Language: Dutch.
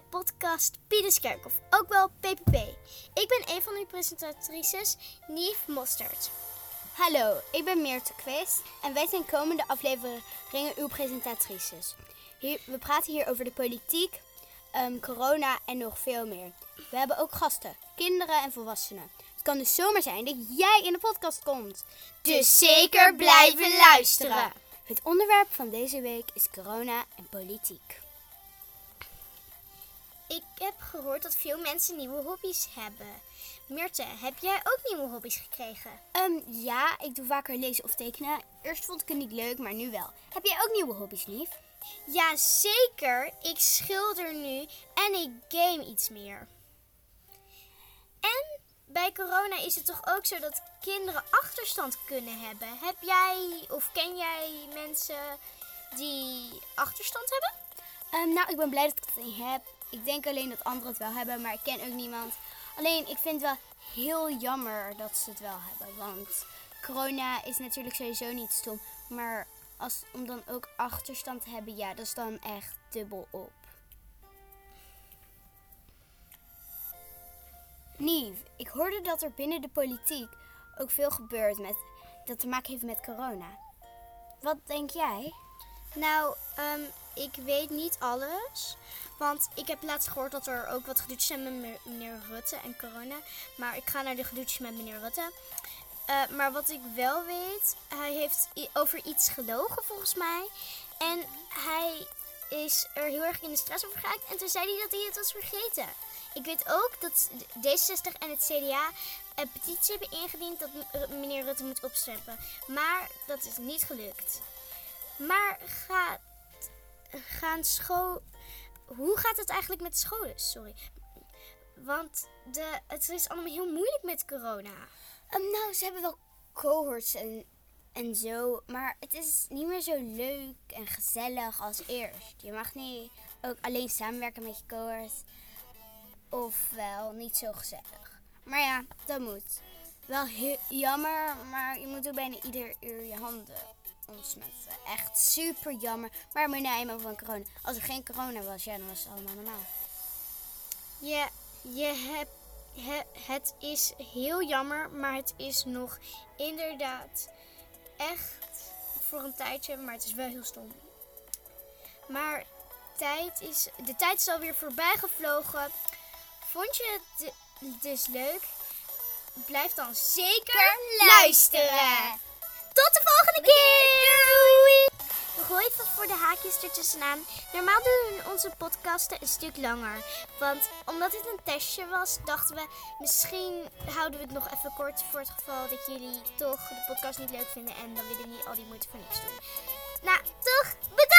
podcast Pieders Kerkhof, ook wel PPP. Ik ben een van uw presentatrices, Nief Mostert. Hallo, ik ben Meerte Quist en wij zijn komende afleveringen uw presentatrices. Hier, we praten hier over de politiek, ehm, corona en nog veel meer. We hebben ook gasten, kinderen en volwassenen. Het kan dus zomaar zijn dat jij in de podcast komt. Dus zeker blijven luisteren. Het onderwerp van deze week is corona en politiek. Ik heb gehoord dat veel mensen nieuwe hobby's hebben. Meerte, heb jij ook nieuwe hobby's gekregen? Ehm, ja, ik doe vaker lezen of tekenen. Eerst vond ik het niet leuk, maar nu wel. Heb jij ook nieuwe hobby's, lief? Ja, zeker. Ik schilder nu en ik game iets meer. En bij corona is het toch ook zo dat kinderen achterstand kunnen hebben. Heb jij of ken jij mensen die achterstand hebben? Ehm, nou, ik ben blij dat ik het niet heb. Ik denk alleen dat anderen het wel hebben, maar ik ken ook niemand. Alleen, ik vind het wel heel jammer dat ze het wel hebben. Want corona is natuurlijk sowieso niet stom. Maar als, om dan ook achterstand te hebben, ja, dat is dan echt dubbel op. Nief, ik hoorde dat er binnen de politiek ook veel gebeurt met, dat te maken heeft met corona. Wat denk jij? Nou, ehm, ik weet niet alles. Want ik heb laatst gehoord dat er ook wat gedoetjes zijn met meneer Rutte en corona. Maar ik ga naar de gedoetjes met meneer Rutte. Uh, maar wat ik wel weet, hij heeft over iets gelogen volgens mij. En hij is er heel erg in de stress over geraakt. En toen zei hij dat hij het was vergeten. Ik weet ook dat D66 en het CDA een petitie hebben ingediend dat meneer Rutte moet opsteppen. Maar dat is niet gelukt. Maar gaat, gaan school. Hoe gaat het eigenlijk met scholen? Sorry. Want de, het is allemaal heel moeilijk met corona. Um, nou, ze hebben wel cohorts en, en zo. Maar het is niet meer zo leuk en gezellig als eerst. Je mag niet ook alleen samenwerken met je cohorts. Ofwel niet zo gezellig. Maar ja, dat moet. Wel heel jammer, maar je moet ook bijna ieder uur je handen ontsmetten. Echt super jammer. Maar moet nou eenmaal van corona. Als er geen corona was, ja, dan was het allemaal normaal. Ja, je hebt, het is heel jammer, maar het is nog inderdaad echt voor een tijdje, maar het is wel heel stom. Maar tijd is, de tijd is alweer voorbij gevlogen. Vond je het dus leuk? Blijf dan zeker luisteren. Tot de volgende keer! Doei! Nog even voor de haakjes ertussenaan. Normaal doen we onze podcasten een stuk langer. Want omdat dit een testje was, dachten we... misschien houden we het nog even kort... voor het geval dat jullie toch de podcast niet leuk vinden... en dan willen niet al die moeite voor niks doen. Nou, toch? Bedankt!